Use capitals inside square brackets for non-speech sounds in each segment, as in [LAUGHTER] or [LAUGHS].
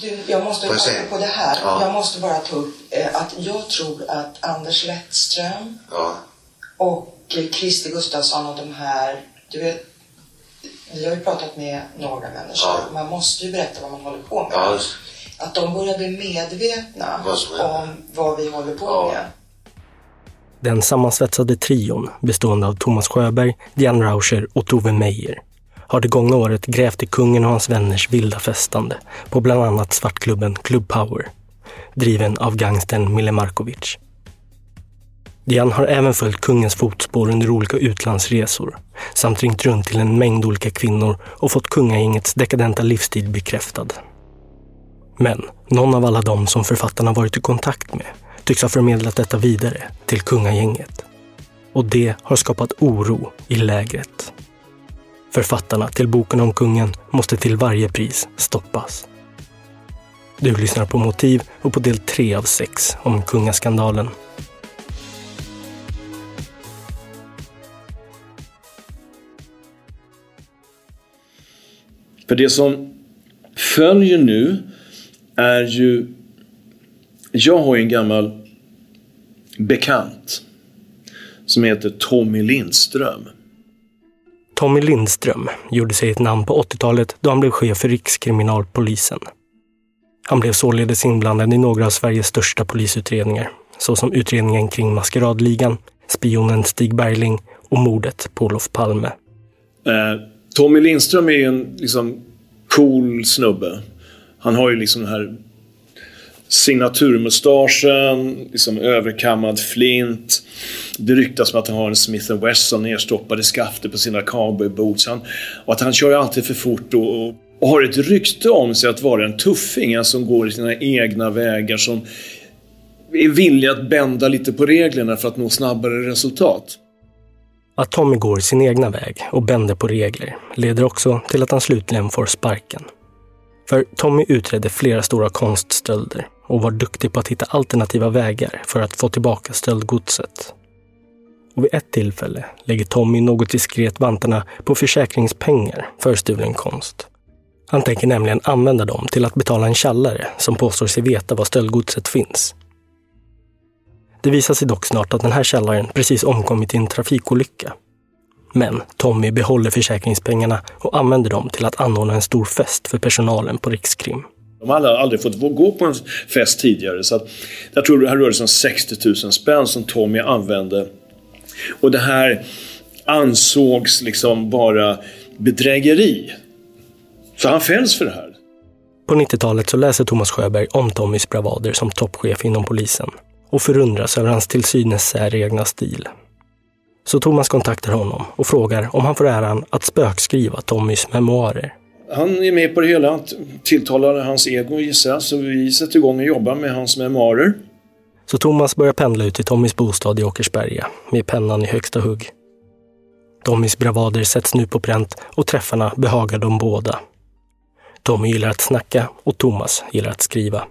Du, jag måste, säga? på det här, Ja. jag måste bara ta upp eh, att jag tror att Anders Lettström Ja. och Christer Gustafsson och de här, du vet, vi har ju pratat med några människor. Ja. Man måste ju berätta vad man håller på med. Ja, Att de börjar bli medvetna Vad om vad vi håller på Ja. med. Den sammansvetsade trion, bestående av Thomas Sjöberg, Diane Rauscher och Tove Meyer, har det gångna året grävt i kungen och hans vänners vilda festande på bland annat svartklubben Club Power, driven av gangstern Mille Markovic. Dian har även följt kungens fotspår under olika utlandsresor samt ringt runt till en mängd olika kvinnor och fått kungagängets dekadenta livsstil bekräftad. Men någon av alla dem som författarna varit i kontakt med tycks ha förmedlat detta vidare till kungagänget. Och det har skapat oro i lägret. Författarna till boken om kungen måste till varje pris stoppas. Du lyssnar på Motiv och på del 3 av 6 om kungaskandalen. För det som följer nu är ju... Jag har ju en gammal bekant som heter Tommy Lindström. Tommy Lindström gjorde sig ett namn på 80-talet då han blev chef för Rikskriminalpolisen. Han blev således inblandad i några av Sveriges största polisutredningar, såsom utredningen kring Maskeradligan, spionen Stig Bergling och mordet på Olof Palme. Eh, Tommy Lindström är ju en liksom, cool snubbe. Han har ju liksom den här signaturmustaschen, liksom överkammad flint. Det ryktas om att han har en Smith Wesson nerstoppad i skaftet på sina cowboyboots. Och att han kör ju alltid för fort och, och, och har ett rykte om sig att vara en tuffing, en som går i sina egna vägar, som är villig att bända lite på reglerna för att nå snabbare resultat. Att Tommy går sin egna väg och bänder på regler leder också till att han slutligen får sparken. För Tommy utredde flera stora konststölder och var duktig på att hitta alternativa vägar för att få tillbaka stöldgodset. Och vid ett tillfälle lägger Tommy något diskret vantarna på försäkringspengar för stulen konst. Han tänker nämligen använda dem till att betala en tjallare som påstår sig veta var stöldgodset finns. Det visar sig dock snart att den här källaren precis omkommit i en trafikolycka. Men Tommy behåller försäkringspengarna och använder dem till att anordna en stor fest för personalen på Rikskrim. De har aldrig, aldrig fått gå på en fest tidigare. Så att, jag tror det här rörde sig om 60 000 spänn som Tommy använde. Och det här ansågs liksom vara bedrägeri. Så han fälls för det här. På 90-talet så läser Thomas Sjöberg om Tommys bravader som toppchef inom polisen och förundras över hans till synes säregna stil. Så Thomas kontaktar honom och frågar om han får äran att spökskriva Tommys memoarer. Han är med på det hela. Tilltalar hans ego gissar jag. Så vi sätter igång och jobbar med hans memoarer. Så Thomas börjar pendla ut till Tommys bostad i Åkersberga med pennan i högsta hugg. Tommys bravader sätts nu på pränt och träffarna behagar dem båda. Tommy gillar att snacka och Thomas gillar att skriva.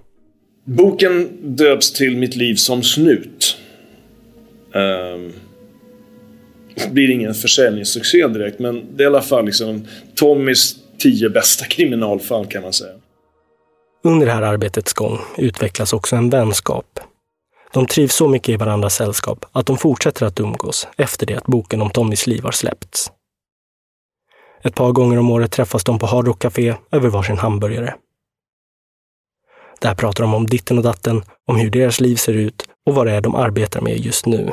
Boken döps till Mitt liv som snut. Um, det blir ingen försäljningssuccé direkt, men det är i alla fall liksom Tommys tio bästa kriminalfall kan man säga. Under det här arbetets gång utvecklas också en vänskap. De trivs så mycket i varandras sällskap att de fortsätter att umgås efter det att boken om Tommys liv har släppts. Ett par gånger om året träffas de på Hard Rock Café över varsin hamburgare. Där pratar de om ditten och datten, om hur deras liv ser ut och vad det är de arbetar med just nu.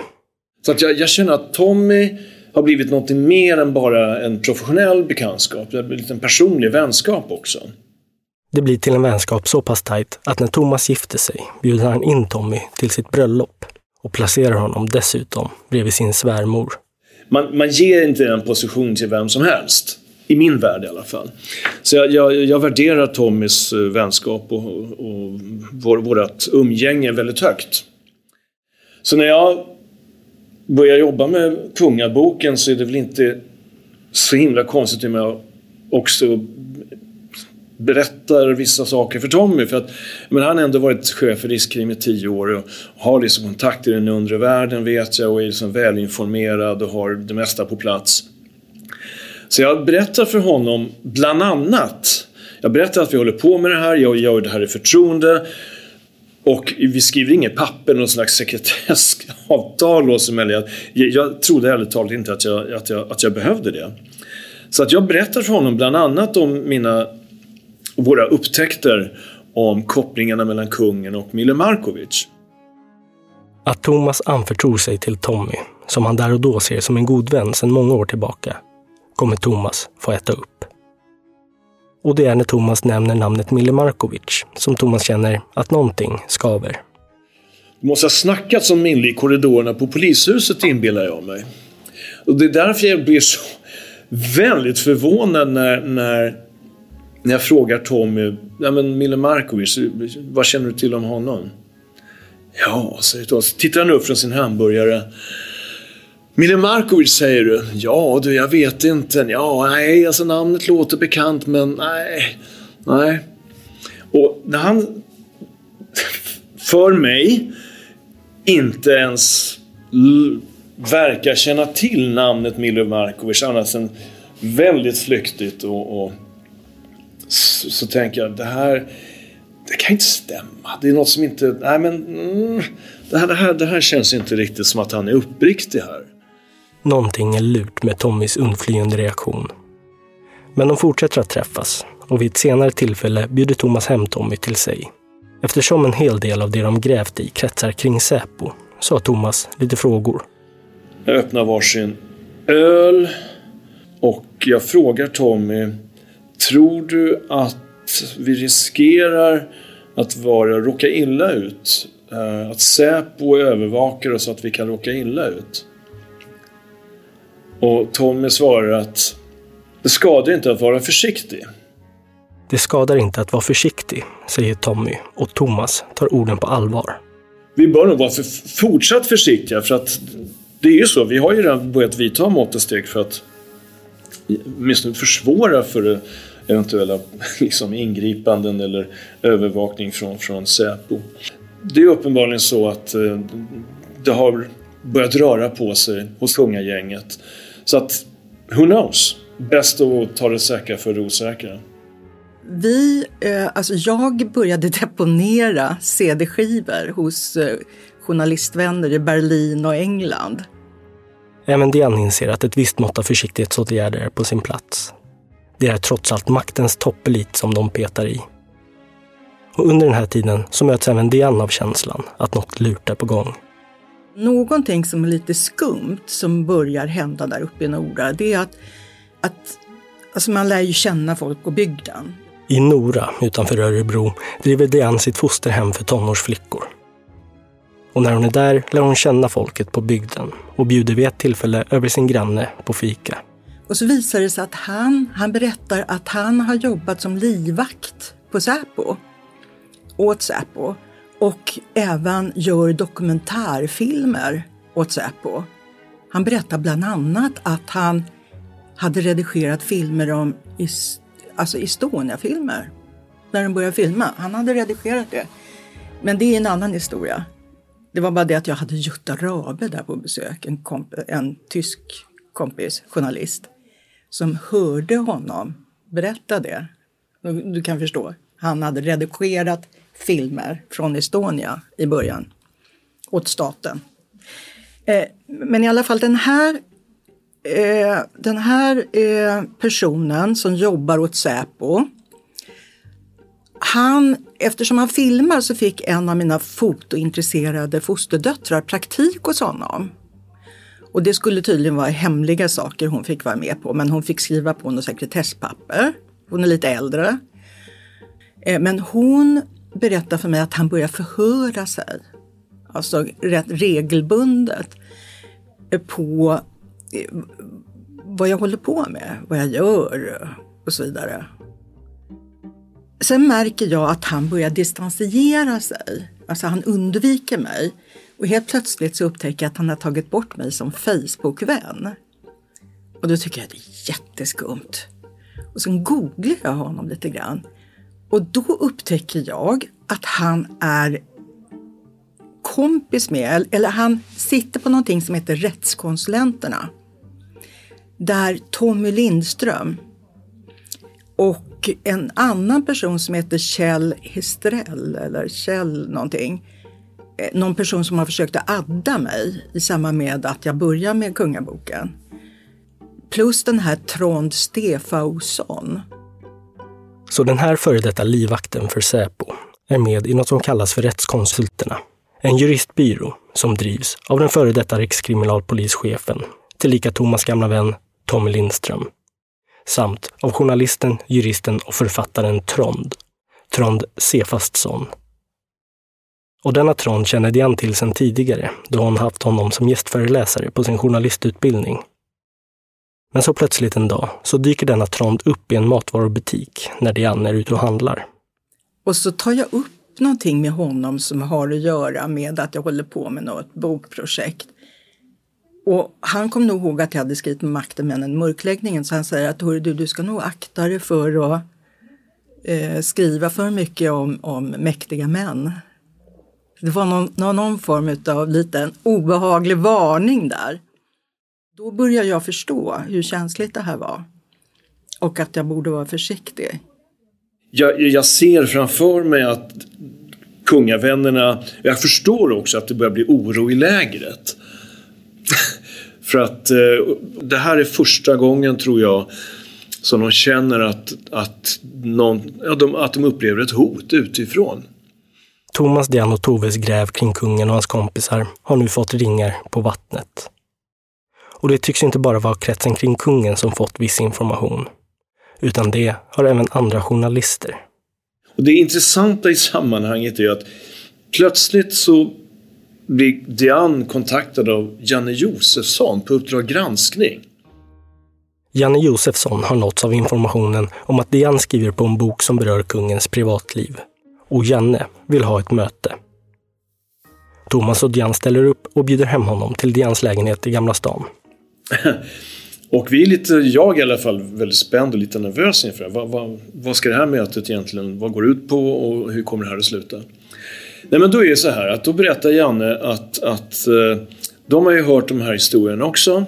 Så att jag, jag känner att Tommy har blivit något mer än bara en professionell bekantskap. Det har blivit en personlig vänskap också. Det blir till en vänskap så pass tajt att när Thomas gifter sig bjuder han in Tommy till sitt bröllop och placerar honom dessutom bredvid sin svärmor. Man, man ger inte en position till vem som helst. I min värld i alla fall. Så jag, jag, jag värderar Tommys eh, vänskap och, och vår, vårt umgänge väldigt högt. Så när jag börjar jobba med kungaboken så är det väl inte så himla konstigt om jag också berättar vissa saker för Tommy. För att, men han har ändå varit chef för Riskkrim i tio år och har liksom kontakt i den undre världen vet jag och är liksom välinformerad och har det mesta på plats. Så jag berättar för honom bland annat Jag berättar att vi håller på med det här, jag gör det här i förtroende. Och vi skriver inget papper, någon slags sekretessavtal oss emellan. Jag, jag trodde ärligt talat inte att jag, att, jag, att jag behövde det. Så att jag berättar för honom bland annat om mina, våra upptäckter om kopplingarna mellan kungen och Mille Markovic. Att Thomas anförtror sig till Tommy, som han där och då ser som en god vän sedan många år tillbaka, kommer Thomas få äta upp. Och det är när Thomas nämner namnet Mille Markovic som Thomas känner att någonting skaver. Du måste ha snackats om Mille i korridorerna på polishuset inbillar jag mig. Och det är därför jag blir så väldigt förvånad när, när, när jag frågar Tommy, ja men Mille Markovic, vad känner du till om honom? Ja, säger Thomas. Tittar han upp från sin hamburgare. Mille Markovic säger du? Ja du, jag vet inte. Ja, nej, alltså namnet låter bekant men nej. Nej. Och när han [LAUGHS] för mig inte ens verkar känna till namnet Mille Markovic annars än väldigt flyktigt och, och så, så, tänker jag det här det kan inte stämma. Det är något som inte... Nej men... Mm, det, här, det, här, det här känns inte riktigt som att han är uppriktig här. Någonting är lurt med Tommys undflyende reaktion. Men de fortsätter att träffas och vid ett senare tillfälle bjuder Thomas hem Tommy till sig. Eftersom en hel del av det de grävt i kretsar kring Säpo så har Thomas lite frågor. Jag öppnar varsin öl och jag frågar Tommy Tror du att vi riskerar att vara, råka illa ut? Eh, att Säpo övervakar oss så att vi kan råka illa ut? Och Tommy svarar att det skadar inte att vara försiktig. Det skadar inte att vara försiktig, säger Tommy och Thomas tar orden på allvar. Vi bör nog vara för fortsatt försiktiga för att det är ju så, vi har ju redan börjat vidta mått och steg för att åtminstone försvåra för eventuella [LAUGHS] liksom, ingripanden eller övervakning från, från Säpo. Det är uppenbarligen så att eh, det har börjat röra på sig hos gänget. Så att, who knows? Bäst att ta det säkra för det osäkra. Vi, eh, alltså jag började [LAUGHS] deponera CD-skivor hos eh, journalistvänner i Berlin och England. Även Diane inser att ett visst mått av försiktighetsåtgärder är på sin plats. Det är trots allt maktens toppelit som de petar i. Och under den här tiden så möts även Diane av känslan att något lurt är på gång. Någonting som är lite skumt som börjar hända där uppe i Nora, det är att, att alltså man lär ju känna folk på bygden. I Nora, utanför Örebro, driver Diane sitt fosterhem för tonårsflickor. Och när hon är där lär hon känna folket på bygden och bjuder vid ett tillfälle över sin granne på fika. Och så visar det sig att han, han berättar att han har jobbat som livvakt på Säpo, åt Säpo och även gör dokumentärfilmer åt Säpo. Han berättar bland annat att han hade redigerat filmer om alltså Estonia-filmer. När de började filma. Han hade redigerat det. Men det är en annan historia. Det var bara det att jag hade Jutta Rabe där på besök, en, en tysk kompis, journalist, som hörde honom berätta det. Du kan förstå. Han hade redigerat filmer från Estonia i början åt staten. Eh, men i alla fall den här, eh, den här eh, personen som jobbar åt Säpo han, eftersom han filmar så fick en av mina fotointresserade fosterdöttrar praktik hos honom. Och det skulle tydligen vara hemliga saker hon fick vara med på, men hon fick skriva på något sekretesspapper. Hon är lite äldre. Eh, men hon berättar för mig att han börjar förhöra sig, alltså rätt regelbundet, på eh, vad jag håller på med, vad jag gör och så vidare. Sen märker jag att han börjar distansiera sig, alltså han undviker mig. Och helt plötsligt så upptäcker jag att han har tagit bort mig som Facebook-vän. Och då tycker jag det är jätteskumt. Och sen googlar jag honom lite grann och då upptäcker jag att han är kompis med, eller han sitter på någonting som heter Rättskonsulenterna. Där Tommy Lindström och en annan person som heter Kjell Histrell eller Kjell någonting. Eh, någon person som har försökt att adda mig i samband med att jag börjar med Kungaboken. Plus den här Trond Stefausson. Så den här före detta livvakten för Säpo är med i något som kallas för Rättskonsulterna. En juristbyrå som drivs av den före detta rikskriminalpolischefen, tillika Thomas gamla vän Tommy Lindström. Samt av journalisten, juristen och författaren Trond, Trond Sefastsson. Och denna Trond känner Diane till sedan tidigare, då hon haft honom som gästföreläsare på sin journalistutbildning. Men så plötsligt en dag så dyker denna Trond upp i en matvarubutik när Diane är ute och handlar. Och så tar jag upp någonting med honom som har att göra med att jag håller på med något bokprojekt. Och han kom nog ihåg att jag hade skrivit Makten, männen, mörkläggningen så han säger att du, du ska nog akta dig för att eh, skriva för mycket om, om mäktiga män. Det var någon, någon form av liten obehaglig varning där. Då börjar jag förstå hur känsligt det här var och att jag borde vara försiktig. Jag, jag ser framför mig att kungavännerna, jag förstår också att det börjar bli oro i lägret. [LAUGHS] För att eh, det här är första gången tror jag som de känner att, att, någon, ja, de, att de upplever ett hot utifrån. Thomas, Diane och Toves gräv kring kungen och hans kompisar har nu fått ringar på vattnet. Och det tycks inte bara vara kretsen kring kungen som fått viss information, utan det har även andra journalister. Och Det intressanta i sammanhanget är att plötsligt så blir Diane kontaktad av Janne Josefsson på Uppdrag granskning. Janne Josefsson har nåtts av informationen om att Diane skriver på en bok som berör kungens privatliv. Och Janne vill ha ett möte. Thomas och Diane ställer upp och bjuder hem honom till Dianes lägenhet i Gamla stan. [LAUGHS] Och vi är lite, jag i alla fall, väldigt spänd och lite nervös inför det. Vad, vad, vad ska det här mötet egentligen, vad går det ut på och hur kommer det här att sluta? Nej men då är det så här att då berättar Janne att, att eh, de har ju hört de här historierna också.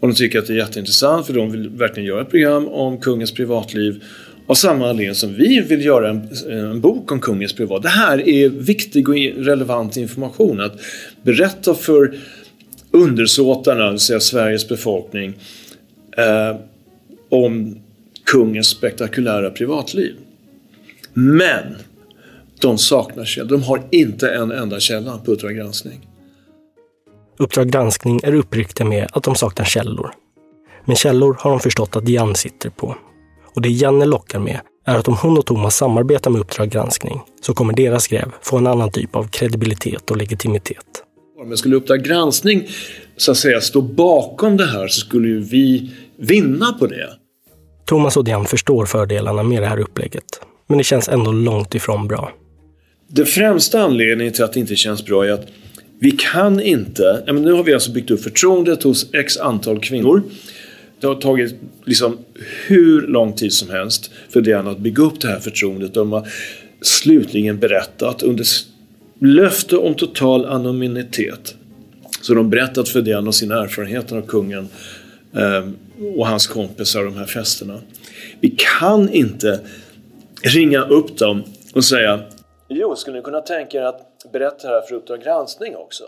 Och de tycker att det är jätteintressant för de vill verkligen göra ett program om kungens privatliv. Av samma anledning som vi vill göra en, en bok om kungens privat. Det här är viktig och relevant information. Att berätta för undersåtarna, det vill säga Sveriges befolkning, eh, om kungens spektakulära privatliv. Men de saknar källor. De har inte en enda källa på Uppdrag granskning. Uppdrag granskning är uppryckta med att de saknar källor. Men källor har de förstått att Jan sitter på. Och det Janne lockar med är att om hon och Thomas samarbetar med Uppdrag granskning så kommer deras gräv få en annan typ av kredibilitet och legitimitet. Men skulle Uppdrag granskning så att säga stå bakom det här så skulle ju vi vinna på det. Thomas och Diane förstår fördelarna med det här upplägget. Men det känns ändå långt ifrån bra. Den främsta anledningen till att det inte känns bra är att vi kan inte, ja, men nu har vi alltså byggt upp förtroendet hos x antal kvinnor. Det har tagit liksom hur lång tid som helst för Diana att bygga upp det här förtroendet. De har slutligen berättat under löfte om total anonymitet. Så de berättat för Diana sina erfarenheter av kungen eh, och hans kompisar de här festerna. Vi kan inte ringa upp dem och säga Jo, skulle ni kunna tänka er att berätta det här för Uppdrag granskning också?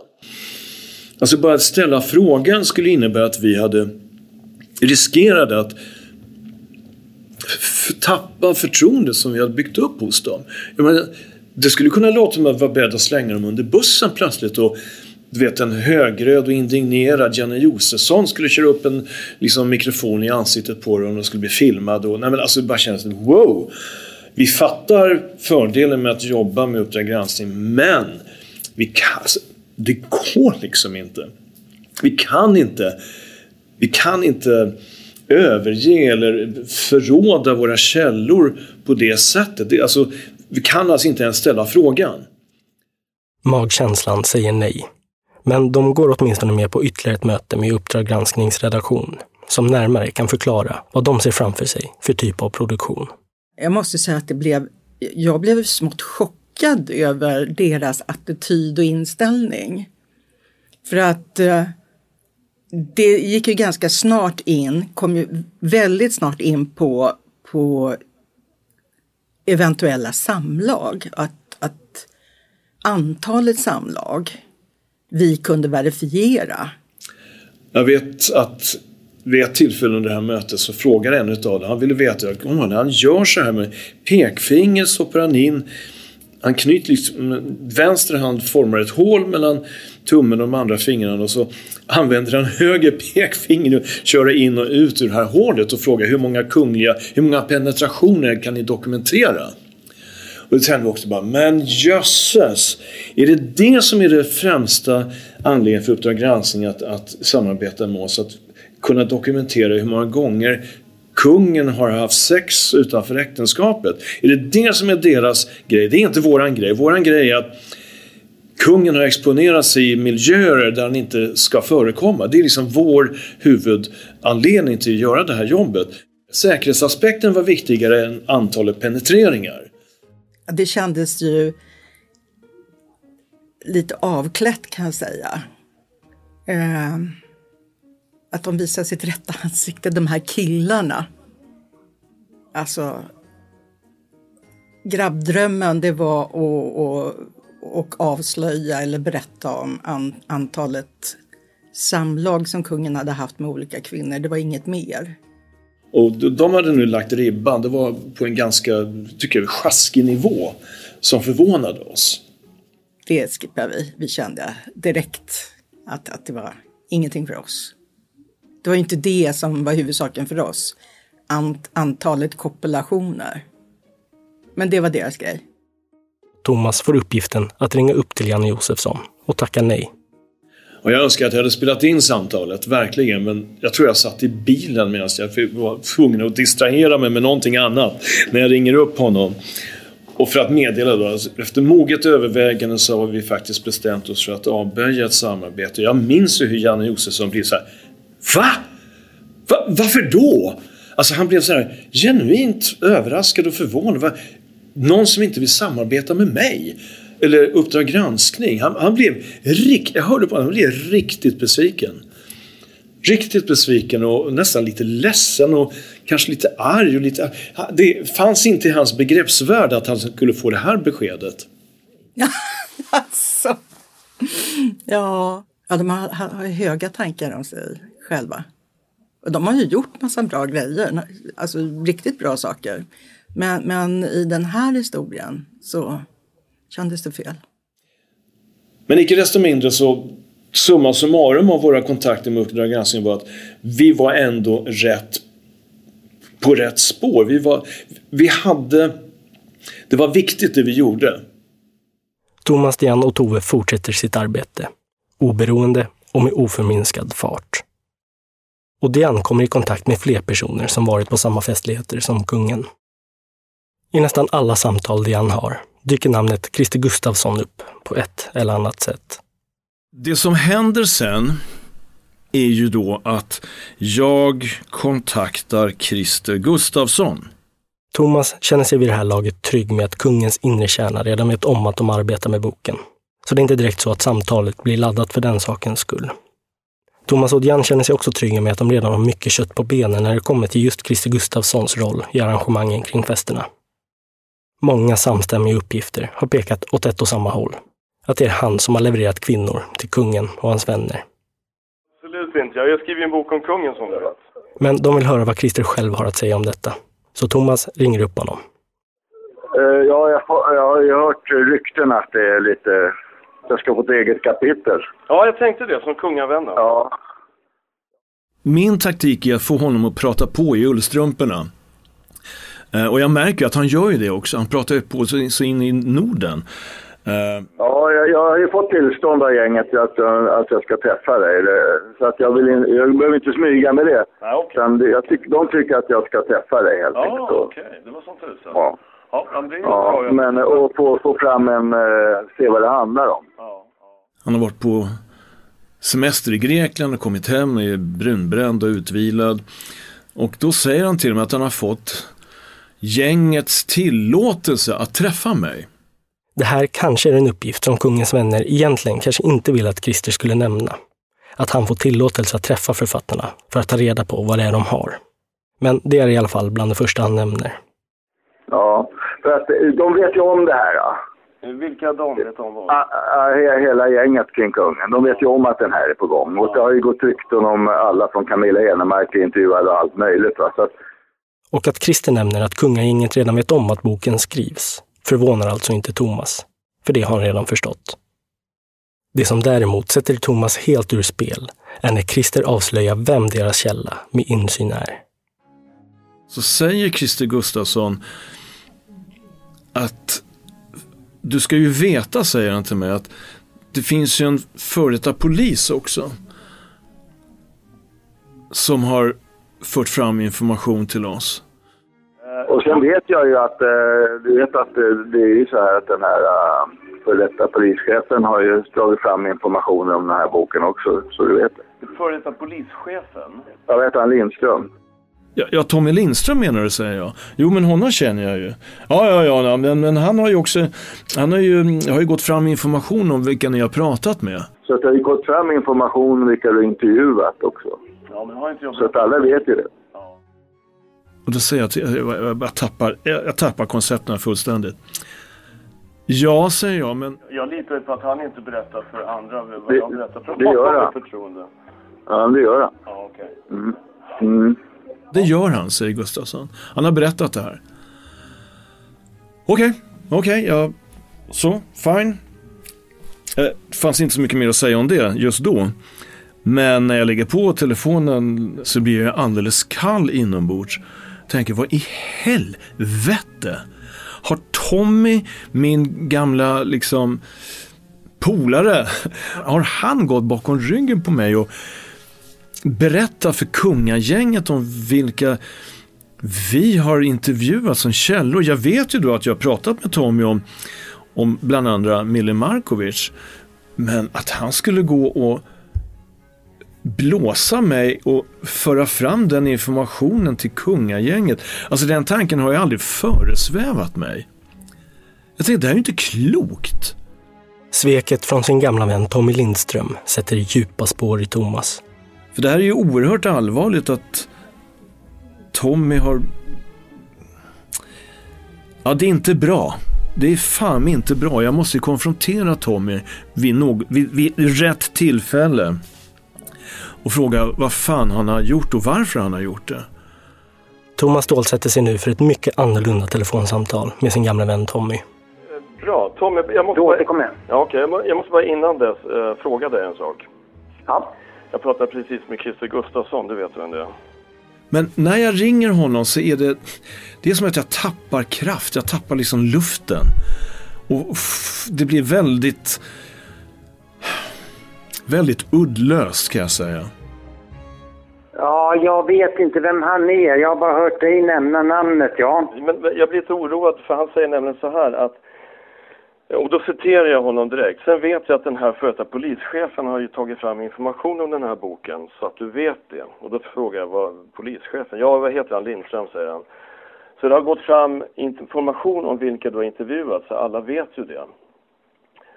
Alltså bara att ställa frågan skulle innebära att vi hade riskerade att tappa förtroendet som vi hade byggt upp hos dem. Det skulle kunna låta som att vara beredd att slänga dem under bussen plötsligt och du vet en högröd och indignerad Janne Josefsson skulle köra upp en liksom, mikrofon i ansiktet på dem och de skulle bli filmad. Och, nej men alltså det bara känns wow! Vi fattar fördelen med att jobba med Uppdrag granskning men vi kan, alltså, det går liksom inte. Vi kan inte vi kan inte överge eller förråda våra källor på det sättet. Det, alltså, vi kan alltså inte ens ställa frågan. Magkänslan säger nej. Men de går åtminstone med på ytterligare ett möte med Uppdrag gransknings redaktion som närmare kan förklara vad de ser framför sig för typ av produktion. Jag måste säga att det blev, jag blev smått chockad över deras attityd och inställning. För att eh, det gick ju ganska snart in, kom ju väldigt snart in på, på eventuella samlag. Att, att antalet samlag vi kunde verifiera. Jag vet att vid ett tillfälle under det här mötet så frågade en utav dem, han ville veta om han, gör så här med pekfinger stoppar han in han knyter liksom, vänster hand formar ett hål mellan tummen och de andra fingrarna och så använder han höger pekfinger och kör in och ut ur det här hålet och frågar hur många kungliga, hur många penetrationer kan ni dokumentera? Och då kände vi också bara, men jösses! Är det det som är det främsta anledningen för Uppdrag granskning att, att samarbeta med oss? Att kunna dokumentera hur många gånger kungen har haft sex utanför äktenskapet. Är det det som är deras grej? Det är inte våran grej. Våran grej är att kungen har exponerat sig i miljöer där han inte ska förekomma. Det är liksom vår huvudanledning till att göra det här jobbet. Säkerhetsaspekten var viktigare än antalet penetreringar. Det kändes ju lite avklätt kan jag säga. Eh, att de visar sitt rätta ansikte, de här killarna. Alltså, grabbdrömmen det var att, att, att avslöja eller berätta om an, antalet samlag som kungen hade haft med olika kvinnor. Det var inget mer. Och de hade nu lagt ribban, det var på en ganska, tycker jag, sjaskig nivå som förvånade oss. Det skippade vi. Vi kände direkt att, att det var ingenting för oss. Det var inte det som var huvudsaken för oss. Ant, antalet kopulationer. Men det var deras grej. Thomas får uppgiften att ringa upp till Janne Josefsson och tacka nej. Och jag önskar att jag hade spelat in samtalet, verkligen. Men jag tror jag satt i bilen medan jag var tvungen att distrahera mig med någonting annat när jag ringer upp honom. Och för att meddela då, alltså, efter moget övervägande så har vi faktiskt bestämt oss för att avböja ett samarbete. Jag minns ju hur Janne Josefsson blir så här Va? Va? Varför då? Alltså han blev så här genuint överraskad och förvånad. Va? Någon som inte vill samarbeta med mig. Eller Uppdrag granskning. Han, han blev rikt, jag hörde på honom, han blev riktigt besviken. Riktigt besviken och nästan lite ledsen och kanske lite arg. Och lite, det fanns inte i hans begreppsvärld att han skulle få det här beskedet. [LAUGHS] alltså. Ja, ja de har, har höga tankar om sig själva. Och de har ju gjort massa bra grejer, alltså riktigt bra saker. Men, men i den här historien så kändes det fel. Men icke desto mindre så summa summarum av våra kontakter med Uppdrag granskning var att vi var ändå rätt på rätt spår. Vi, var, vi hade... Det var viktigt det vi gjorde. Thomas, Dian och Tove fortsätter sitt arbete. Oberoende och med oförminskad fart. Och Dian kommer i kontakt med fler personer som varit på samma festligheter som kungen. I nästan alla samtal Dian har dyker namnet Christer Gustafsson upp på ett eller annat sätt. Det som händer sen är ju då att jag kontaktar Christer Gustafsson. Thomas känner sig vid det här laget trygg med att kungens inre kärna redan vet om att de arbetar med boken. Så det är inte direkt så att samtalet blir laddat för den sakens skull. Thomas och Diane känner sig också trygga med att de redan har mycket kött på benen när det kommer till just Christer Gustafssons roll i arrangemangen kring festerna. Många samstämmiga uppgifter har pekat åt ett och samma håll. Att det är han som har levererat kvinnor till kungen och hans vänner. Absolut inte. Jag skriver en bok om kungen som vet. Men de vill höra vad Christer själv har att säga om detta. Så Thomas ringer upp honom. Uh, ja, jag, jag har hört rykten att det är lite jag ska få ett eget kapitel. Ja, jag tänkte det, som kungavännen. Ja. Min taktik är att få honom att prata på i ullstrumporna. Eh, och jag märker att han gör ju det också. Han pratar ju på sig så in i Norden. Uh, ja, jag, jag, har ju fått tillstånd av gänget att, att jag ska träffa dig. Så att jag, vill in, jag behöver inte smyga med det. Ja, okay. jag tyck, de tycker att jag ska träffa dig helt enkelt. Ja, okej. Okay. Det var sånt tusan. Ja. Ja, det är ja, bra. men och få, få fram en, uh, se vad det handlar om. Ja, Han har varit på semester i Grekland och kommit hem och är brunbränd och utvilad. Och då säger han till mig att han har fått gängets tillåtelse att träffa mig. Det här kanske är en uppgift som kungens vänner egentligen kanske inte vill att Christer skulle nämna. Att han får tillåtelse att träffa författarna för att ta reda på vad det är de har. Men det är i alla fall bland det första han nämner. Ja, För att eh, de vet ju om det här. Ja. Vilka de vet om vad? Ah, ah, he- Hela gänget kring kungen. De vet ju om att den här är på gång. Och det har ju gått rykten om alla från Camilla Enemark intervjuade och allt möjligt. Va? Så att, Och att Christer nämner att kungagänget redan vet om att boken skrivs förvånar alltså inte Thomas, för det har han redan förstått. Det som däremot sätter Thomas helt ur spel är när Christer avslöjar vem deras källa med insyn är. Så säger Christer Gustafsson att du ska ju veta, säger han till mig, att det finns ju en före detta polis också. Som har fört fram information till oss. och sen vet jag ju att, eh, du vet att eh, det är ju så här att den här före detta polischefen har ju dragit fram information om den här boken också. Så du vet det. Före detta polischefen? Jag vet han Lindström. Ja, ja, Tommy Lindström menar du, säger jag. Jo, men honom känner jag ju. Ja, ja, ja, men, men han har ju också, han har ju, har ju gått fram information om vilka ni har pratat med. Så att det har ju gått fram information om vilka du intervjuat också. Ja, men har inte jag Så att alla vet ju det. Och då säger jag, till, jag, jag, jag, tappar, jag, jag tappar koncepten fullständigt. Ja, säger jag, men Jag litar ju på att han inte berättar för andra vad Det- jag berättar för det gör han. Ja, det gör han. Ja, okej. Mm. Mm det gör han, säger Gustafsson. Han har berättat det här. Okej, okej, ja, så, fine. Eh, Det fanns inte så mycket mer att säga om det just då. Men när jag lägger på telefonen så blir jag alldeles kall inombords. Tänker, vad i helvete? Har Tommy, min gamla liksom polare, har han gått bakom ryggen på mig och Berätta för kungagänget om vilka vi har intervjuat som källor. Jag vet ju då att jag har pratat med Tommy om, om bland andra Mille Markovic. Men att han skulle gå och blåsa mig och föra fram den informationen till kungagänget. Alltså den tanken har ju aldrig föresvävat mig. Jag tänkte, det här är ju inte klokt. Sveket från sin gamla vän Tommy Lindström sätter djupa spår i Thomas. För det här är ju oerhört allvarligt att Tommy har... Ja, det är inte bra. Det är fan inte bra. Jag måste konfrontera Tommy vid, någ... vid, vid rätt tillfälle. Och fråga vad fan han har gjort och varför han har gjort det. Thomas stålsätter sig nu för ett mycket annorlunda telefonsamtal med sin gamla vän Tommy. Bra. Tommy, jag måste bara... återkommer jag. Ja, må- Jag måste bara innan dess eh, fråga dig en sak. Ja. Jag pratade precis med Christer Gustafsson, du vet vem det är? Men när jag ringer honom så är det, det är som att jag tappar kraft, jag tappar liksom luften. Och det blir väldigt, väldigt uddlöst kan jag säga. Ja, jag vet inte vem han är. Jag har bara hört dig nämna namnet, ja. Men jag blir lite oroad för han säger nämligen så här att och då citerar jag honom direkt. Sen vet jag att den här före polischefen har ju tagit fram information om den här boken så att du vet det. Och då frågar jag vad polischefen, ja vad heter han, Lindström säger han. Så det har gått fram information om vilka du har intervjuat så alla vet ju det.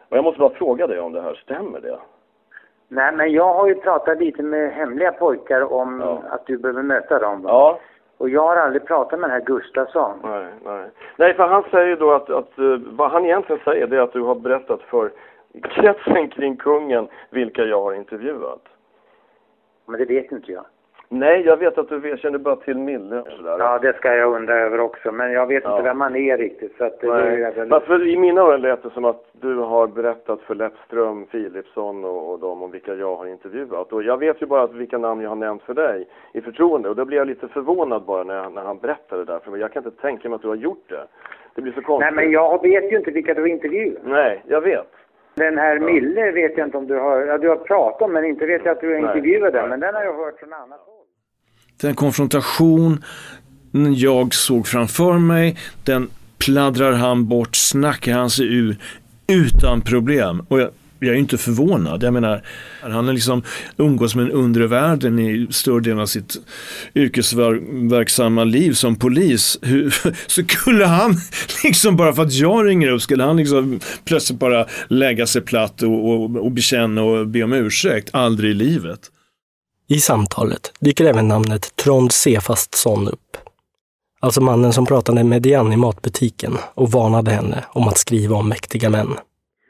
Och jag måste bara fråga dig om det här, stämmer det? Nej, men jag har ju pratat lite med hemliga pojkar om Ja. att du behöver möta dem. Ja, Och jag har aldrig pratat med den här Gustafsson. Nej, nej. Nej, för han säger då att, att eh, vad han egentligen säger det är att du har berättat för kretsen kring kungen vilka jag har intervjuat. Men det vet inte jag. Nej, jag vet att du känner bara till Mille sådär. Ja, det ska jag undra över också. Men jag vet Ja. inte vem han är riktigt. Så att det är Nej. Men för I mina öron lät det som att du har berättat för Leppström, Philipsson och, och dem om vilka jag har intervjuat. Och jag vet ju bara att vilka namn jag har nämnt för dig i förtroende. Och då blir jag lite förvånad bara när, när han berättar det där. För jag kan inte tänka mig att du har gjort det. Det blir så Nej, konstigt. men jag vet ju inte vilka du har intervjuat. Nej, jag vet. Den här Mille vet jag inte om du har... Ja, du har pratat om, men inte vet jag att du har Nej. intervjuat den. Nej. Men den har jag hört från annat håll. Den konfrontation jag såg framför mig, den pladdrar han bort, snackar han sig ur utan problem. Och jag, jag är ju inte förvånad. Jag menar, han har liksom umgås med den undre världen i större delen av sitt yrkesverksamma liv som polis. Hur, [LAUGHS] så skulle han, [LAUGHS] liksom bara för att jag ringer upp, skulle han liksom plötsligt bara lägga sig platt och, och, och bekänna och be om ursäkt? Aldrig i livet. I samtalet dyker även namnet Trond Sefastsson upp. Alltså mannen som pratade med Diane i matbutiken och varnade henne om att skriva om mäktiga män.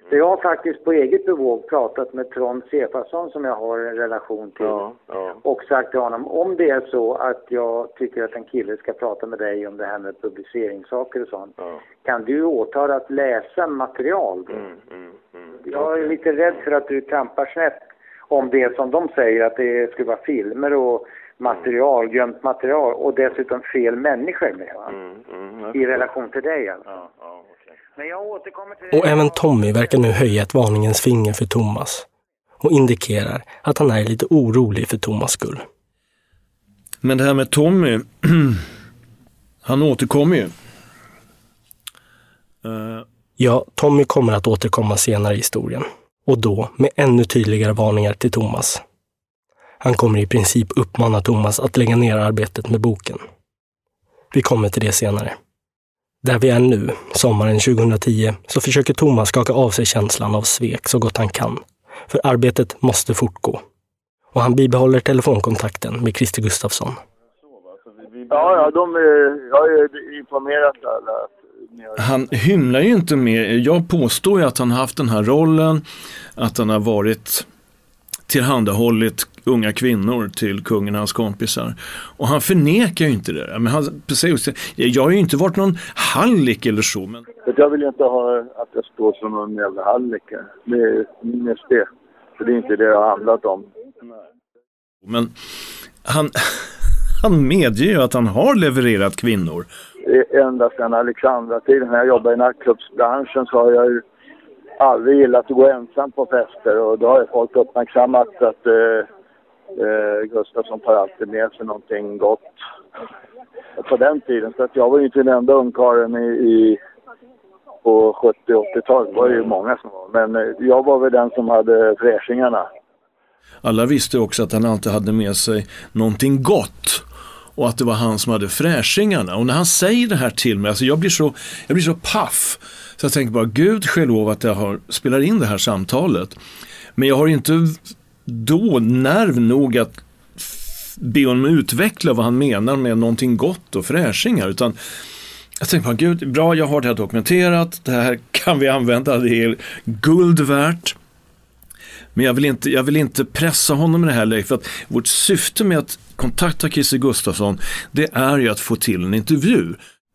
Jag har faktiskt på eget bevåg pratat med Trond Sefasson som jag har en relation till. Ja, ja. Och sagt till honom, om det är så att jag tycker att en kille ska prata med dig om det här med publiceringssaker och sånt. Ja. Kan du åta dig att läsa material då? Mm, mm, mm. Jag är lite rädd för att du trampar snett om det som de säger att det skulle vara filmer och material, gömt material och dessutom fel människor med va? Mm, mm, I relation till dig alltså. Ja, ja, okej. Men jag återkommer till Och även Tommy verkar nu höja ett varningens finger för Thomas och indikerar att han är lite orolig för Thomas skull. Men det här med Tommy, [CLEARS THROAT] han återkommer ju. Eh, Ja, Tommy kommer att återkomma senare i historien. Och då med ännu tydligare varningar till Thomas. Han kommer i princip uppmana Thomas att lägga ner arbetet med boken. Vi kommer till det senare. Där vi är nu, sommaren 2010, så försöker Thomas skaka av sig känslan av svek så gott han kan. För arbetet måste fortgå. Och han bibehåller telefonkontakten med Christer Gustafsson. Ja, ja, de, är- jag har ju informerat alla han hymlar ju inte med, jag påstår ju att han haft den här rollen, att han har varit tillhandahållit unga kvinnor till kungen och hans kompisar. Och han förnekar ju inte det. där. Men han säger, jag har ju inte varit någon hallick eller så, men jag vill inte ha att jag står som någon jävla hallick. Det är minst det. För det är inte det det har handlat om. Men han, [LAUGHS] han medger ju att han har levererat kvinnor. Ända sedan Alexandra-tiden när jag jobbade i nattklubbsbranschen så har jag ju aldrig gillat att gå ensam på fester och då har ju folk uppmärksammat att eh, eh, Gustafsson tar alltid med sig någonting gott [LAUGHS] på den tiden. Så att jag var ju inte den enda ungkarlen i, i på 70-80-talet. Det var ju många som var. Men eh, jag var väl den som hade fräschingarna. Alla visste också att han alltid hade med sig någonting gott. Och att det var han som hade fräschingarna. Och när han säger det här till mig, alltså jag blir så, jag blir så paff. Så jag tänker bara, gud ske lov att jag har, spelar in det här samtalet. Men jag har inte då nerv nog att be honom utveckla vad han menar med någonting gott och fräschingar. Utan jag tänker bara, gud, bra, jag har det här dokumenterat. Det här kan vi använda, det är guld värt. Men jag vill, inte, jag vill inte pressa honom i det här läget för att vårt syfte med att kontakta Christer Gustafsson det är ju att få till en intervju.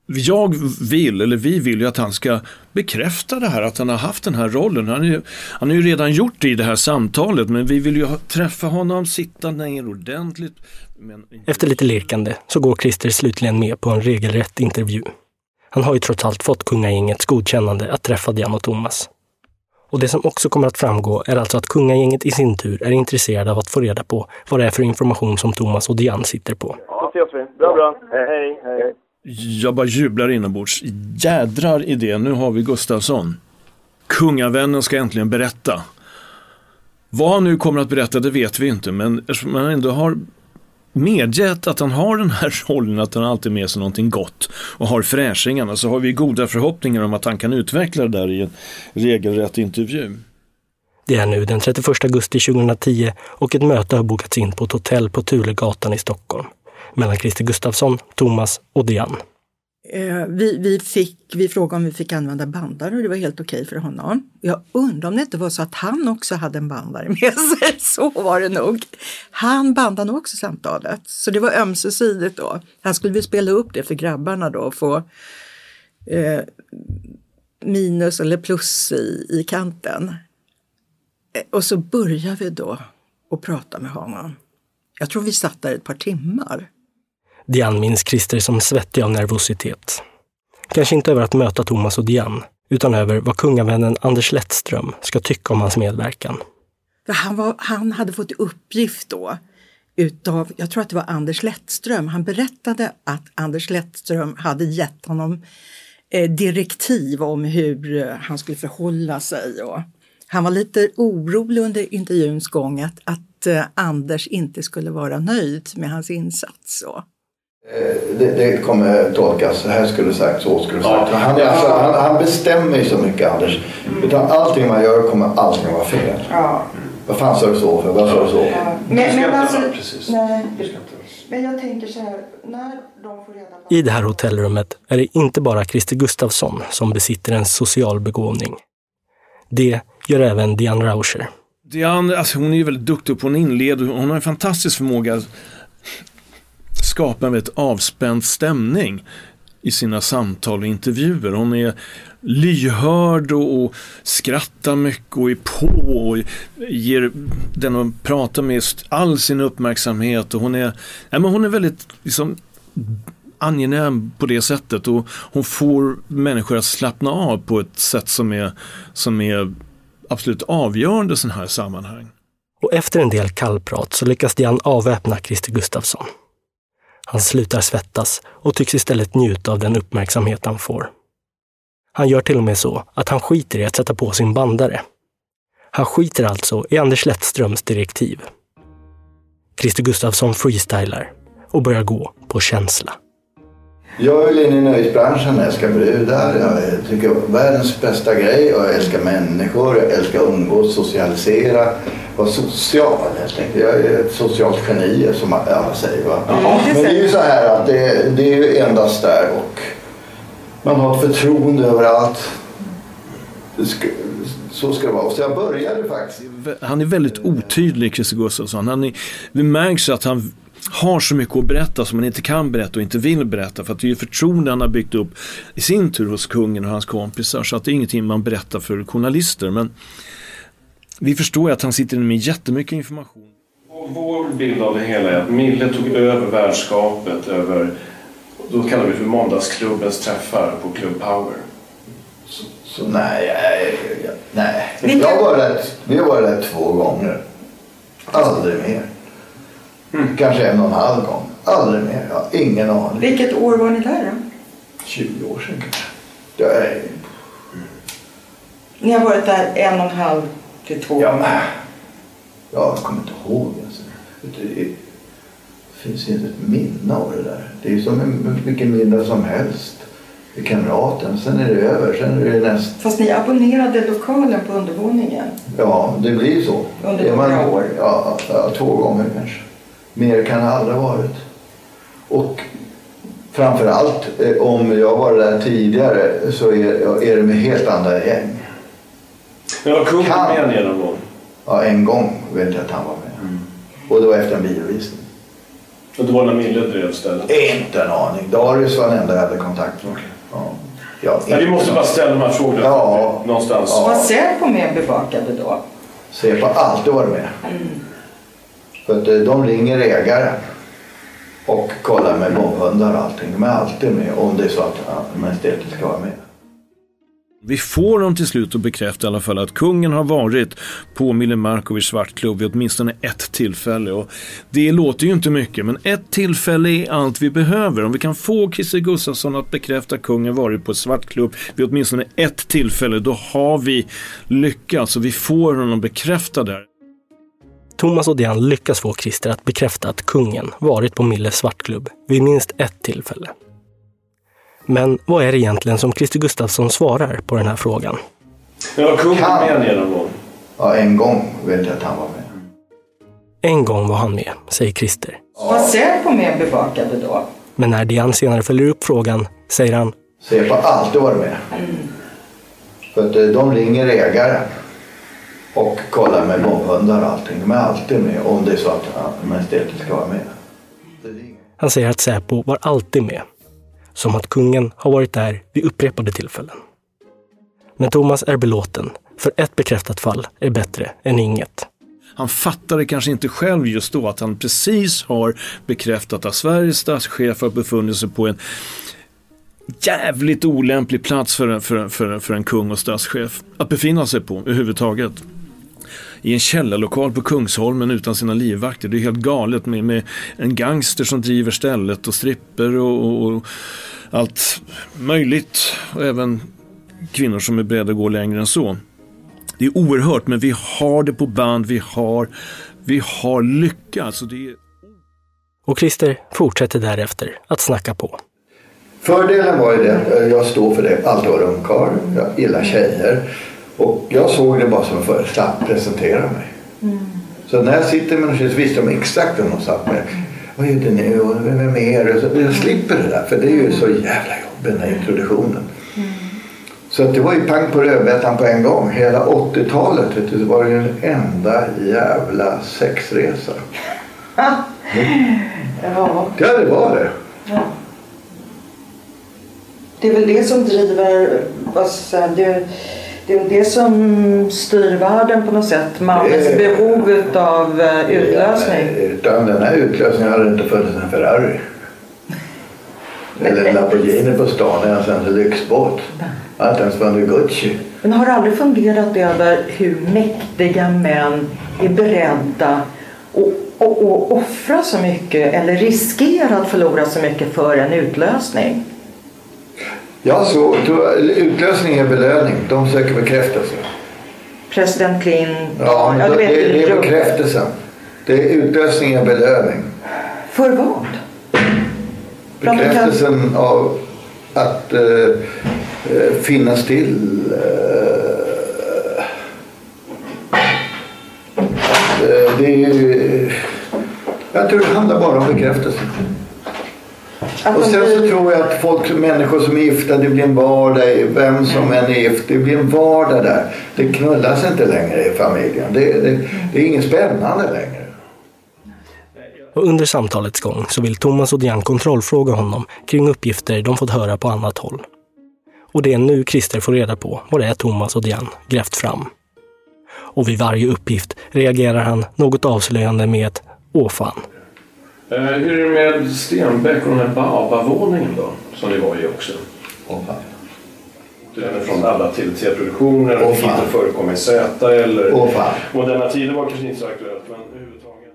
Jag vill, eller vi vill ju att han ska bekräfta det här, att han har haft den här rollen. Han, är ju, han har ju redan gjort det i det här samtalet men vi vill ju ha, träffa honom, sitta ner ordentligt. Men, Efter lite lirkande så går Christer slutligen med på en regelrätt intervju. Han har ju trots allt fått kungagängets godkännande att träffa Diana och Thomas. Och det som också kommer att framgå är alltså att kungagänget i sin tur är intresserade av att få reda på vad det är för information som Thomas och Diane sitter på. Då ses vi. Bra, bra. Hej, hej. Jag bara jublar inombords. Jädrar i det, nu har vi Gustafsson. Kungavännen ska äntligen berätta. Vad han nu kommer att berätta, det vet vi inte, men eftersom han ändå har medgett att han har den här [LAUGHS] rollen, att han alltid med sig någonting gott och har fräschingarna, så har vi goda förhoppningar om att han kan utveckla det där i en regelrätt intervju. Det är nu den 31 augusti 2010 och ett möte har bokats in på ett hotell på Tulegatan i Stockholm mellan Christer Gustafsson, Thomas och Diane. Eh, vi, vi, fick, vi frågade om vi fick använda bandare och det var helt okej för honom. Jag undrar om det inte var så att han också hade en bandare med [LAUGHS] sig. Så var det nog. Han bandade nog också samtalet. Så det var ömsesidigt då. Han skulle väl spela upp det för grabbarna då och få eh, minus eller plus i, i kanten. Eh, och så började vi då att prata med honom. Jag tror vi satt där ett par timmar. Diane minns Christer som svettig av nervositet. Kanske inte över att möta Thomas och Diane, utan över vad kungavännen Anders Lettström ska tycka om hans medverkan. Han, var, han hade fått uppgift då utav, jag tror att det var Anders Lettström, han berättade att Anders Lettström hade gett honom eh, direktiv om hur eh, han skulle förhålla sig. Och han var lite orolig under intervjuns gång att, att eh, Anders inte skulle vara nöjd med hans insats. Och. Det, det kommer tolkas, så här skulle sagt, så skulle sagt. Han, är alltså, han, han bestämmer ju så mycket Anders. Utan allting man gör kommer alltid vara fel. Ja. Vad fan sa du så för? Vad sa du så? Men, men alltså, precis. nej. Men jag tänker så här, när de får reda på... I det här hotellrummet är det inte bara Christer Gustafsson som besitter en social begåvning. Det gör även Diane Rauscher. Diane, alltså hon är ju väldigt duktig på hon inleder. Hon har en fantastisk förmåga skapa en väldigt avspänd stämning i sina samtal och intervjuer. Hon är lyhörd och, och skrattar mycket och är på och ger den hon pratar med all sin uppmärksamhet. Och hon, är, ja, men hon är väldigt liksom, angenäm på det sättet och hon får människor att slappna av på ett sätt som är, som är absolut avgörande i sådana här sammanhang. Och efter en del kallprat så lyckas Diane avväpna Christer Gustafsson. Han slutar svettas och tycks istället njuta av den uppmärksamhet han får. Han gör till och med så att han skiter i att sätta på sin bandare. Han skiter alltså i Anders Lettströms direktiv. Christer Gustafsson freestylar och börjar gå på känsla. Jag vill in i nöjesbranschen, jag älskar brudar, jag tycker världens bästa grej och jag älskar människor, jag älskar att umgås, socialisera, vara social helt enkelt. Jag är ett socialt geni som alla säger. Va? Men det är ju så här att det, det är ju endast där och man har ett förtroende överallt. Ska, så ska det vara. Så jag började faktiskt. Han är väldigt otydlig, Christer Gustafsson. Han är, det märks att han har så mycket att berätta som han inte kan berätta och inte vill berätta. För att det är ju förtroende han har byggt upp i sin tur hos kungen och hans kompisar. Så att det är ingenting man berättar för journalister. Men vi förstår ju att han sitter med jättemycket information. Vår bild av det hela är att Mille tog över värdskapet över, då kallar vi det för måndagsklubbens träffar på Club Power. Så, så nej, nej, nej. Jag var där, vi har varit där två gånger. Aldrig mer. Mm. Kanske en och en halv gång. Aldrig mer. Jag har ingen aning. Vilket år var ni där då? 20 år sedan kanske. Jag är... Ni har varit där en och en halv till två ja, gånger? Jag kommer inte ihåg. Alltså. Det finns inte ett minne av det där. Det är som en, vilken middag som helst. I Kamraten. Sen är det över. Sen är det näst... Fast ni abonnerade lokalen på undervåningen? Ja, det blir så. Under några år? Ja, ja, två gånger kanske. Mer kan det aldrig ha varit. Och framförallt eh, om jag var där tidigare så är, är det med helt andra gäng. Men var kungen med er någon gång? Ja, en gång vet jag att han var med. Mm. Och det var efter en biovisning. Och det var när Mille drev stället? Inte en aning. Darius var den enda jag hade kontakt med. Okay. Ja. Ja, ja, vi måste bara ställa de här frågorna ja, någonstans. Ja. Var Säpo med bevakade då? Säpo har alltid varit med. Mm. För att eh, de ringer ägaren och kollar med bombhundar och allting. De är alltid med om det är så att ja, majestätet ska vara med. Vi får dem till slut att bekräfta i alla fall att kungen har varit på Mille Markovic svartklubb vid åtminstone ett tillfälle. Och det låter ju inte mycket, men ett tillfälle är allt vi behöver. Om vi kan få Christer Gustafsson att bekräfta att kungen varit på svartklubb vid åtminstone ett tillfälle, då har vi lyckats och vi får honom bekräftad där. Thomas och Diane lyckas få Christer att bekräfta att kungen varit på Milles svartklubb vid minst ett tillfälle. Men vad är det egentligen som Christer Gustafsson svarar på den här frågan? Var kungen med er någon gång? Ja, en gång vet jag att han var med. En gång var han med, säger Christer. Var Säpo med bevakade då? Men när Diane senare följer upp frågan säger han Säpo har alltid varit med. Mm. För att eh, de ringer ägaren och kollar med bombhundar och allting. De är alltid med om det är så att ja, majestätet ska vara med. Han säger att Säpo var alltid med som att kungen har varit där vid upprepade tillfällen. Men Thomas är belåten, för ett bekräftat fall är bättre än inget. Han fattade kanske inte själv just då att han precis har bekräftat att Sveriges statschef har befunnit sig på en jävligt olämplig plats för en, för, för, för en kung och statschef att befinna sig på överhuvudtaget i en källarlokal på Kungsholmen utan sina livvakter. Det är helt galet med, med en gangster som driver stället och stripper och, och, och allt möjligt. Och även kvinnor som är beredda att gå längre än så. Det är oerhört men vi har det på band, vi har, vi har lyckats. Och, det är... och Christer fortsätter därefter att snacka på. Fördelen var ju det, jag står för det, alltid var ungkarl, jag gillar tjejer. Och jag såg det bara som en föreställning, presentera mig. Mm. Så när jag sitter med någon så visste de exakt vem de satt med. vad det nu och vem är det? Så jag slipper det där för det är ju så jävla jobbigt den här introduktionen. Så att det var ju pang på rödbetan på en gång. Hela 80-talet vet du, det var ju en enda jävla sexresa. [LAUGHS] Ja. Ja, det var det. ja. Det är väl det som driver, säga, det, det är det som styr världen på något sätt. Mannens Det- behov av eh, utlösning. Utan den här utlösningen hade det inte funnits en Ferrari. Eller en Lamborghini på stan eller ens en lyxbåt. Hade inte ens vunnit Gucci. Men har du aldrig funderat över hur mäktiga män är beredda att offra så mycket eller riskera att förlora så mycket för en utlösning? Ja, så utlösning är belöning. De söker bekräftelse. President Clinton, Ja, men ja, det, du vet, det är bekräftelsen. Det är utlösning är belöning. För vad? Bekräftelsen av att eh, eh, finnas till. Eh, eh, det är jag tror det handlar bara om bekräftelse. Att Och sen så blir- tror jag att folk, människor som är gifta, det blir en vardag vem som än är gift. Det blir en vardag där. Det knullas inte längre i familjen. Det, det, det är inget spännande längre. Och under samtalets gång så vill Thomas och Diane kontrollfråga honom kring uppgifter de fått höra på annat håll. Och det är nu Christer får reda på vad det är Thomas och Diane grävt fram. Och vid varje uppgift reagerar han något avslöjande med ett åh fan. Eh, hur är det med Stenbeck och den här Baobab-våningen då? Som ni var i också. Åh, fan. Den är från alla TV-produktioner. Åh, och fan. inte förekommer i Z eller Åh, fan. Moderna Tider var kanske inte så aktuellt. Men överhuvudtaget.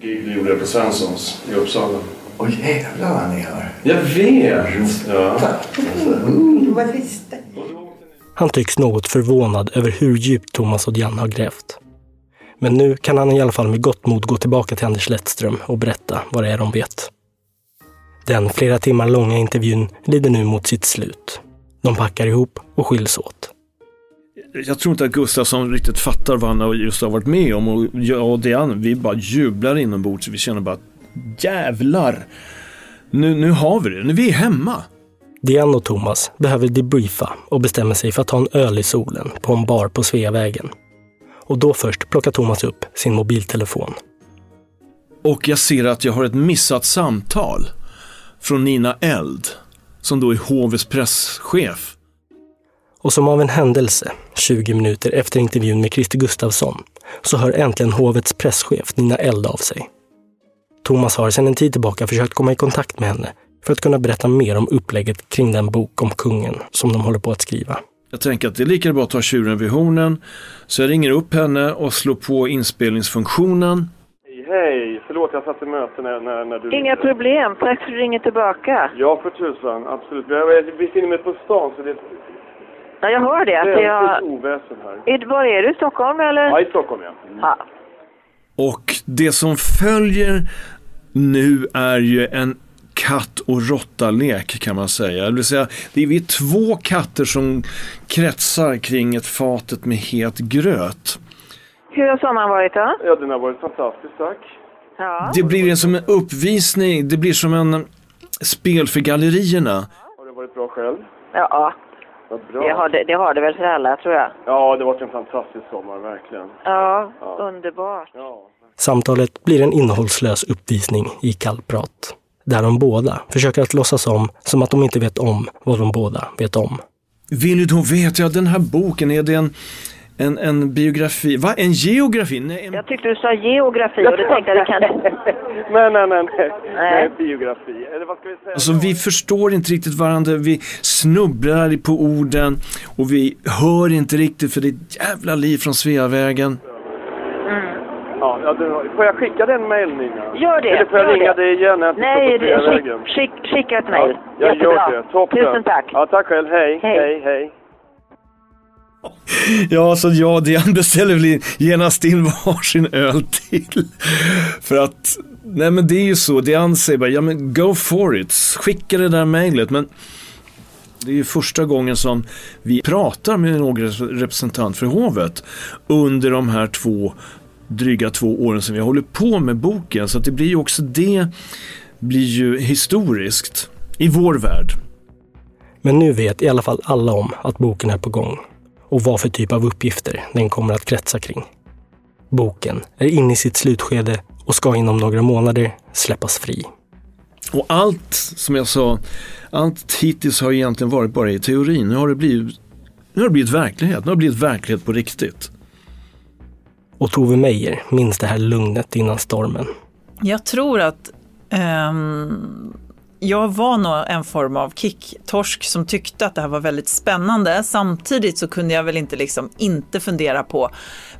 Gig du gjorde på Svenssons i Uppsala. Åh jävlar vad ni har. Jag vet! Ja. Vad visste? Han tycks något förvånad över hur djupt Thomas och Diane har grävt. Men nu kan han i alla fall med gott mod gå tillbaka till Anders Lettström och berätta vad det är de vet. Den flera timmar långa intervjun lider nu mot sitt slut. De packar ihop och skiljs åt. Jag tror inte att Gustafsson riktigt fattar vad han just har varit med om. Och jag och Diane, vi bara jublar inombords. Vi känner bara jävlar. Nu, nu har vi det. Nu är vi hemma. Diane och Thomas behöver debriefa och bestämmer sig för att ta en öl i solen på en bar på Sveavägen. Och då först plockar Thomas upp sin mobiltelefon. Och jag ser att jag har ett missat samtal från Nina Eld, som då är hovets presschef. Och som av en händelse, 20 minuter efter intervjun med Christer Gustafsson, så hör äntligen hovets presschef Nina Eld av sig. Thomas har sedan en tid tillbaka försökt komma i kontakt med henne för att kunna berätta mer om upplägget kring den bok om kungen som de håller på att skriva. Jag tänker att det är lika bra att ta tjuren vid hornen. Så jag ringer upp henne och slår på inspelningsfunktionen. Hej, förlåt jag satt i möte när, när, när du... Inga problem. Tack för att du ringer tillbaka. Ja, för tusan. Absolut. Jag befinner mig på stan så det är Ja, jag hör det. Att väldigt jag... oväsen här. Är- Var är du? Stockholm eller? Ja, i Stockholm ja. Ja. Och det som följer nu är ju en katt och råtta-lek kan man säga. Det vill säga, det är vi två katter som kretsar kring ett fatet med het gröt. Hur har sommaren varit då? Ja, den har varit fantastisk, tack. Ja. Det blir en, som en uppvisning, det blir som en spel för gallerierna. Har det varit bra själv? Ja, bra. det har det, det har det väl för alla tror jag. Ja, det har varit en fantastisk sommar, verkligen. Ja, Ja. underbart. Ja. Samtalet blir en innehållslös uppvisning i kallprat. Där de båda försöker att låtsas om som att de inte vet om vad de båda vet om. Vill du då veta, ja den här boken, är det en, en, en biografi? Va? En geografi? Nej, en... Jag tyckte du sa geografi och då tänkte jag det kan... [LAUGHS] nej, nej, nej, nej. Nej. Nej, biografi. Eller vad ska vi säga? Alltså vi förstår inte riktigt varandra, vi snubblar på orden och vi hör inte riktigt för det är ett jävla liv från Sveavägen. Ja, ja, du, får jag skicka den mail, Nina? Gör det, Eller får jag gör ringa det. dig igen jag Nej, det, skick, skick, skicka ett mejl. Ja, jag Jättebra. gör det. Toppen. Tusen tack. Ja, tack själv. Hej, Hej. hej, hej. Ja, så jag och Diane beställer väl genast in [LAUGHS] varsin öl till. För att, nej men det är ju så, Diane säger bara, ja men go for it, skicka det där mejlet. Men det är ju första gången som vi pratar med någon representant för hovet under de här två dryga två åren som vi har hållit på med boken. Så att det blir ju också det blir ju historiskt i vår värld. Men nu vet i alla fall alla om att boken är på gång och vad för typ av uppgifter den kommer att kretsa kring. Boken är inne i sitt slutskede och ska inom några månader släppas fri. Och allt, som jag sa, allt hittills har egentligen varit bara i teorin. Nu har det blivit, nu har det blivit verklighet. Nu har det blivit verklighet på riktigt. Och Tove Meijer minns det här lugnet innan stormen. Jag tror att um, jag var nog en form av kicktorsk som tyckte att det här var väldigt spännande. Samtidigt så kunde jag väl inte liksom inte fundera på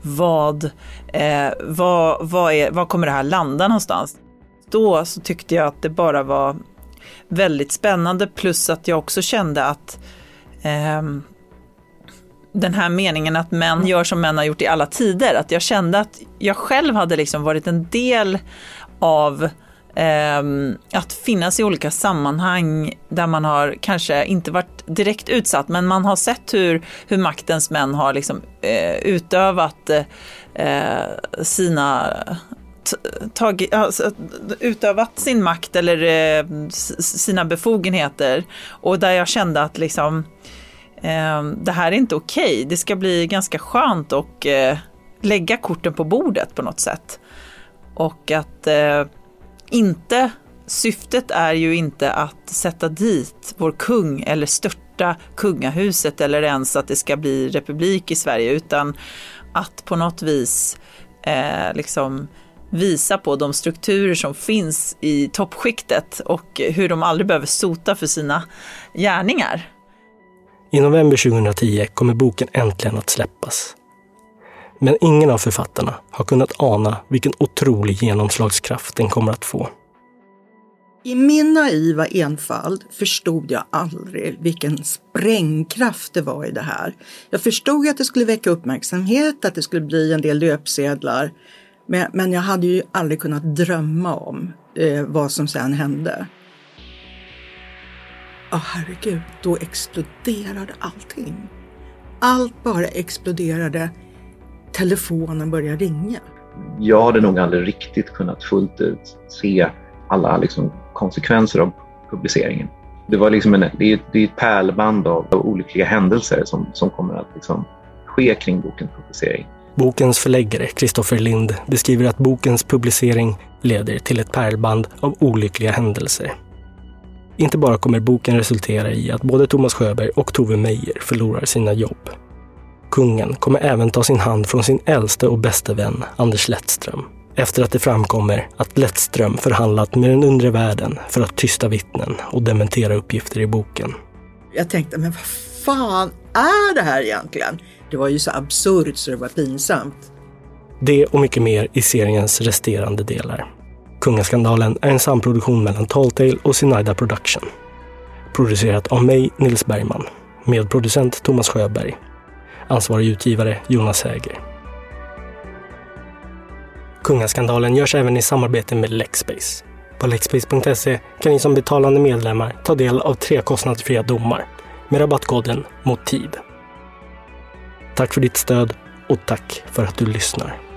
vad, eh, vad, vad, är, vad kommer det här landa någonstans? Då så tyckte jag att det bara var väldigt spännande plus att jag också kände att eh, den här meningen att män gör som män har gjort i alla tider, att jag kände att jag själv hade liksom varit en del av eh, att finnas i olika sammanhang där man har kanske inte varit direkt utsatt, men man har sett hur, hur maktens män har liksom, eh, utövat eh, sina tagit, alltså, utövat sin makt eller eh, sina befogenheter. Och där jag kände att liksom Ehm, det här är inte okej. Okay. Det ska bli ganska skönt att eh, lägga korten på bordet på något sätt. Och att eh, inte, syftet är ju inte att sätta dit vår kung eller störta kungahuset eller ens att det ska bli republik i Sverige utan att på något vis eh, liksom visa på de strukturer som finns i toppskiktet och hur de aldrig behöver sota för sina gärningar. I november 2010 kommer boken äntligen att släppas. Men ingen av författarna har kunnat ana vilken otrolig genomslagskraft den kommer att få. I min naiva enfald förstod jag aldrig vilken sprängkraft det var i det här. Jag förstod att det skulle väcka uppmärksamhet, att det skulle bli en del löpsedlar. Men, men jag hade ju aldrig kunnat drömma om eh, vad som sen hände. Ja, oh, herregud, då exploderade allting. Allt bara exploderade. Telefonen började ringa. Jag hade nog aldrig riktigt kunnat fullt ut se alla liksom, konsekvenser av publiceringen. Det, var liksom en, det, är, det är ett pärlband av, av olyckliga händelser som, som kommer att liksom, ske kring bokens publicering. Bokens förläggare, Kristoffer Lind, beskriver att bokens publicering leder till ett pärlband av olyckliga händelser. Inte bara kommer boken resultera i att både Thomas Sjöberg och Tove Meijer förlorar sina jobb. Kungen kommer även ta sin hand från sin äldste och bäste vän Anders Lettström efter att det framkommer att Lettström förhandlat med den undre världen för att tysta vittnen och dementera uppgifter i boken. Jag tänkte, men vad fan är det här egentligen? Det var ju så absurt så det var pinsamt. Det och mycket mer i seriens resterande delar. Kungaskandalen är en samproduktion mellan Talltale och Sinaida Production. Producerat av mig, Nils Bergman. Medproducent Thomas Sjöberg. Ansvarig utgivare Jonas Häger. Kungaskandalen görs även i samarbete med Lexbase. På lexbase.se kan ni som betalande medlemmar ta del av tre kostnadsfria domar med rabattkoden Motiv. Tack för ditt stöd och tack för att du lyssnar.